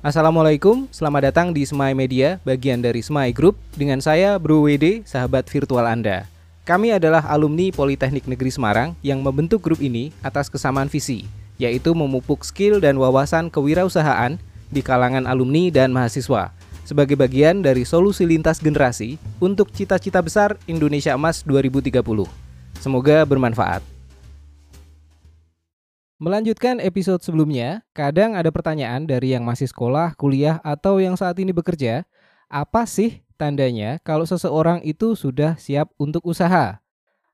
Assalamualaikum, selamat datang di Semai Media, bagian dari Semai Group dengan saya Bro WD, sahabat virtual Anda. Kami adalah alumni Politeknik Negeri Semarang yang membentuk grup ini atas kesamaan visi, yaitu memupuk skill dan wawasan kewirausahaan di kalangan alumni dan mahasiswa sebagai bagian dari solusi lintas generasi untuk cita-cita besar Indonesia Emas 2030. Semoga bermanfaat. Melanjutkan episode sebelumnya, kadang ada pertanyaan dari yang masih sekolah, kuliah, atau yang saat ini bekerja, apa sih tandanya kalau seseorang itu sudah siap untuk usaha?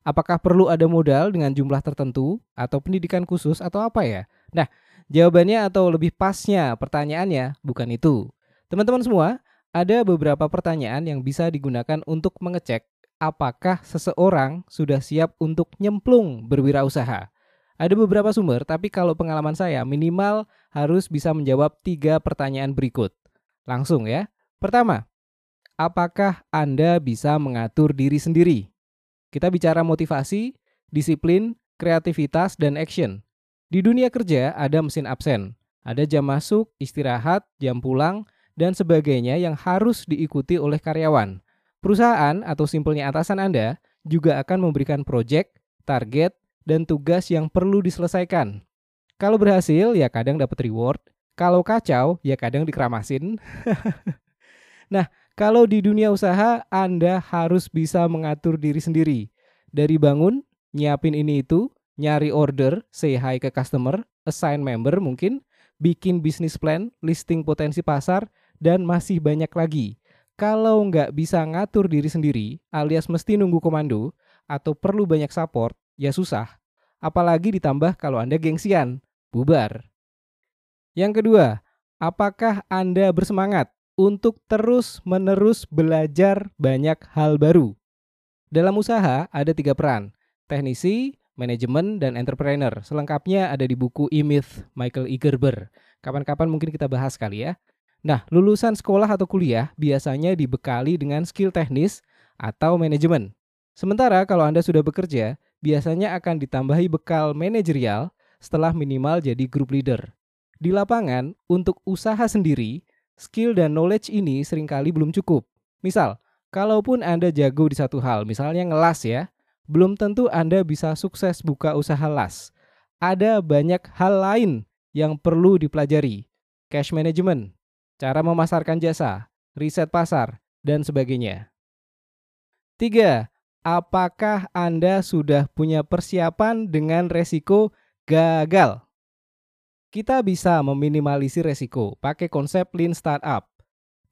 Apakah perlu ada modal dengan jumlah tertentu atau pendidikan khusus atau apa ya? Nah, jawabannya atau lebih pasnya pertanyaannya bukan itu. Teman-teman semua, ada beberapa pertanyaan yang bisa digunakan untuk mengecek apakah seseorang sudah siap untuk nyemplung berwirausaha. Ada beberapa sumber, tapi kalau pengalaman saya minimal harus bisa menjawab tiga pertanyaan berikut. Langsung ya. Pertama, apakah Anda bisa mengatur diri sendiri? Kita bicara motivasi, disiplin, kreativitas, dan action. Di dunia kerja ada mesin absen, ada jam masuk, istirahat, jam pulang, dan sebagainya yang harus diikuti oleh karyawan. Perusahaan atau simpelnya atasan Anda juga akan memberikan proyek, target, dan tugas yang perlu diselesaikan. Kalau berhasil, ya kadang dapat reward. Kalau kacau, ya kadang dikeramasin. nah, kalau di dunia usaha, Anda harus bisa mengatur diri sendiri. Dari bangun, nyiapin ini itu, nyari order, say hi ke customer, assign member mungkin, bikin bisnis plan, listing potensi pasar, dan masih banyak lagi. Kalau nggak bisa ngatur diri sendiri, alias mesti nunggu komando, atau perlu banyak support, ya susah. Apalagi ditambah kalau Anda gengsian, bubar. Yang kedua, apakah Anda bersemangat untuk terus-menerus belajar banyak hal baru? Dalam usaha ada tiga peran, teknisi, manajemen, dan entrepreneur. Selengkapnya ada di buku E-Myth Michael Igerber. Kapan-kapan mungkin kita bahas kali ya. Nah, lulusan sekolah atau kuliah biasanya dibekali dengan skill teknis atau manajemen. Sementara kalau Anda sudah bekerja, biasanya akan ditambahi bekal manajerial setelah minimal jadi group leader. Di lapangan, untuk usaha sendiri, skill dan knowledge ini sering kali belum cukup. Misal, kalaupun Anda jago di satu hal, misalnya ngelas ya, belum tentu Anda bisa sukses buka usaha las. Ada banyak hal lain yang perlu dipelajari. Cash management, cara memasarkan jasa, riset pasar, dan sebagainya. Tiga, apakah Anda sudah punya persiapan dengan resiko gagal? Kita bisa meminimalisir resiko pakai konsep lean startup.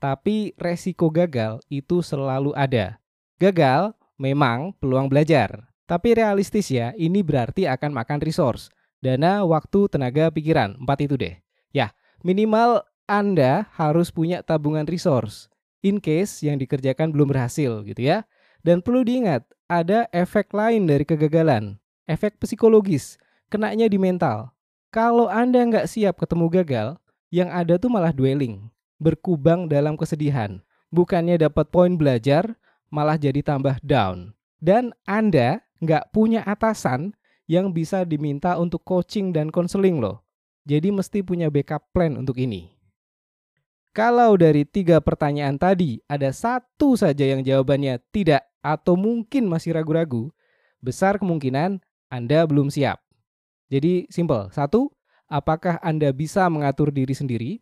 Tapi resiko gagal itu selalu ada. Gagal memang peluang belajar. Tapi realistis ya, ini berarti akan makan resource. Dana, waktu, tenaga, pikiran. Empat itu deh. Ya, minimal Anda harus punya tabungan resource. In case yang dikerjakan belum berhasil gitu ya. Dan perlu diingat, ada efek lain dari kegagalan. Efek psikologis, kenanya di mental. Kalau Anda nggak siap ketemu gagal, yang ada tuh malah dwelling, berkubang dalam kesedihan. Bukannya dapat poin belajar, malah jadi tambah down. Dan Anda nggak punya atasan yang bisa diminta untuk coaching dan konseling loh. Jadi mesti punya backup plan untuk ini. Kalau dari tiga pertanyaan tadi ada satu saja yang jawabannya tidak atau mungkin masih ragu-ragu, besar kemungkinan Anda belum siap. Jadi simple. Satu, apakah Anda bisa mengatur diri sendiri?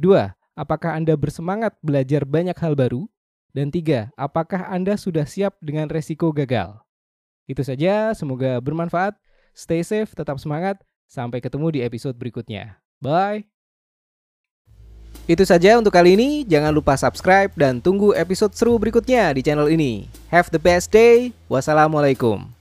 Dua, apakah Anda bersemangat belajar banyak hal baru? Dan tiga, apakah Anda sudah siap dengan resiko gagal? Itu saja, semoga bermanfaat. Stay safe, tetap semangat. Sampai ketemu di episode berikutnya. Bye. Itu saja untuk kali ini. Jangan lupa subscribe dan tunggu episode seru berikutnya di channel ini. Have the best day. Wassalamualaikum.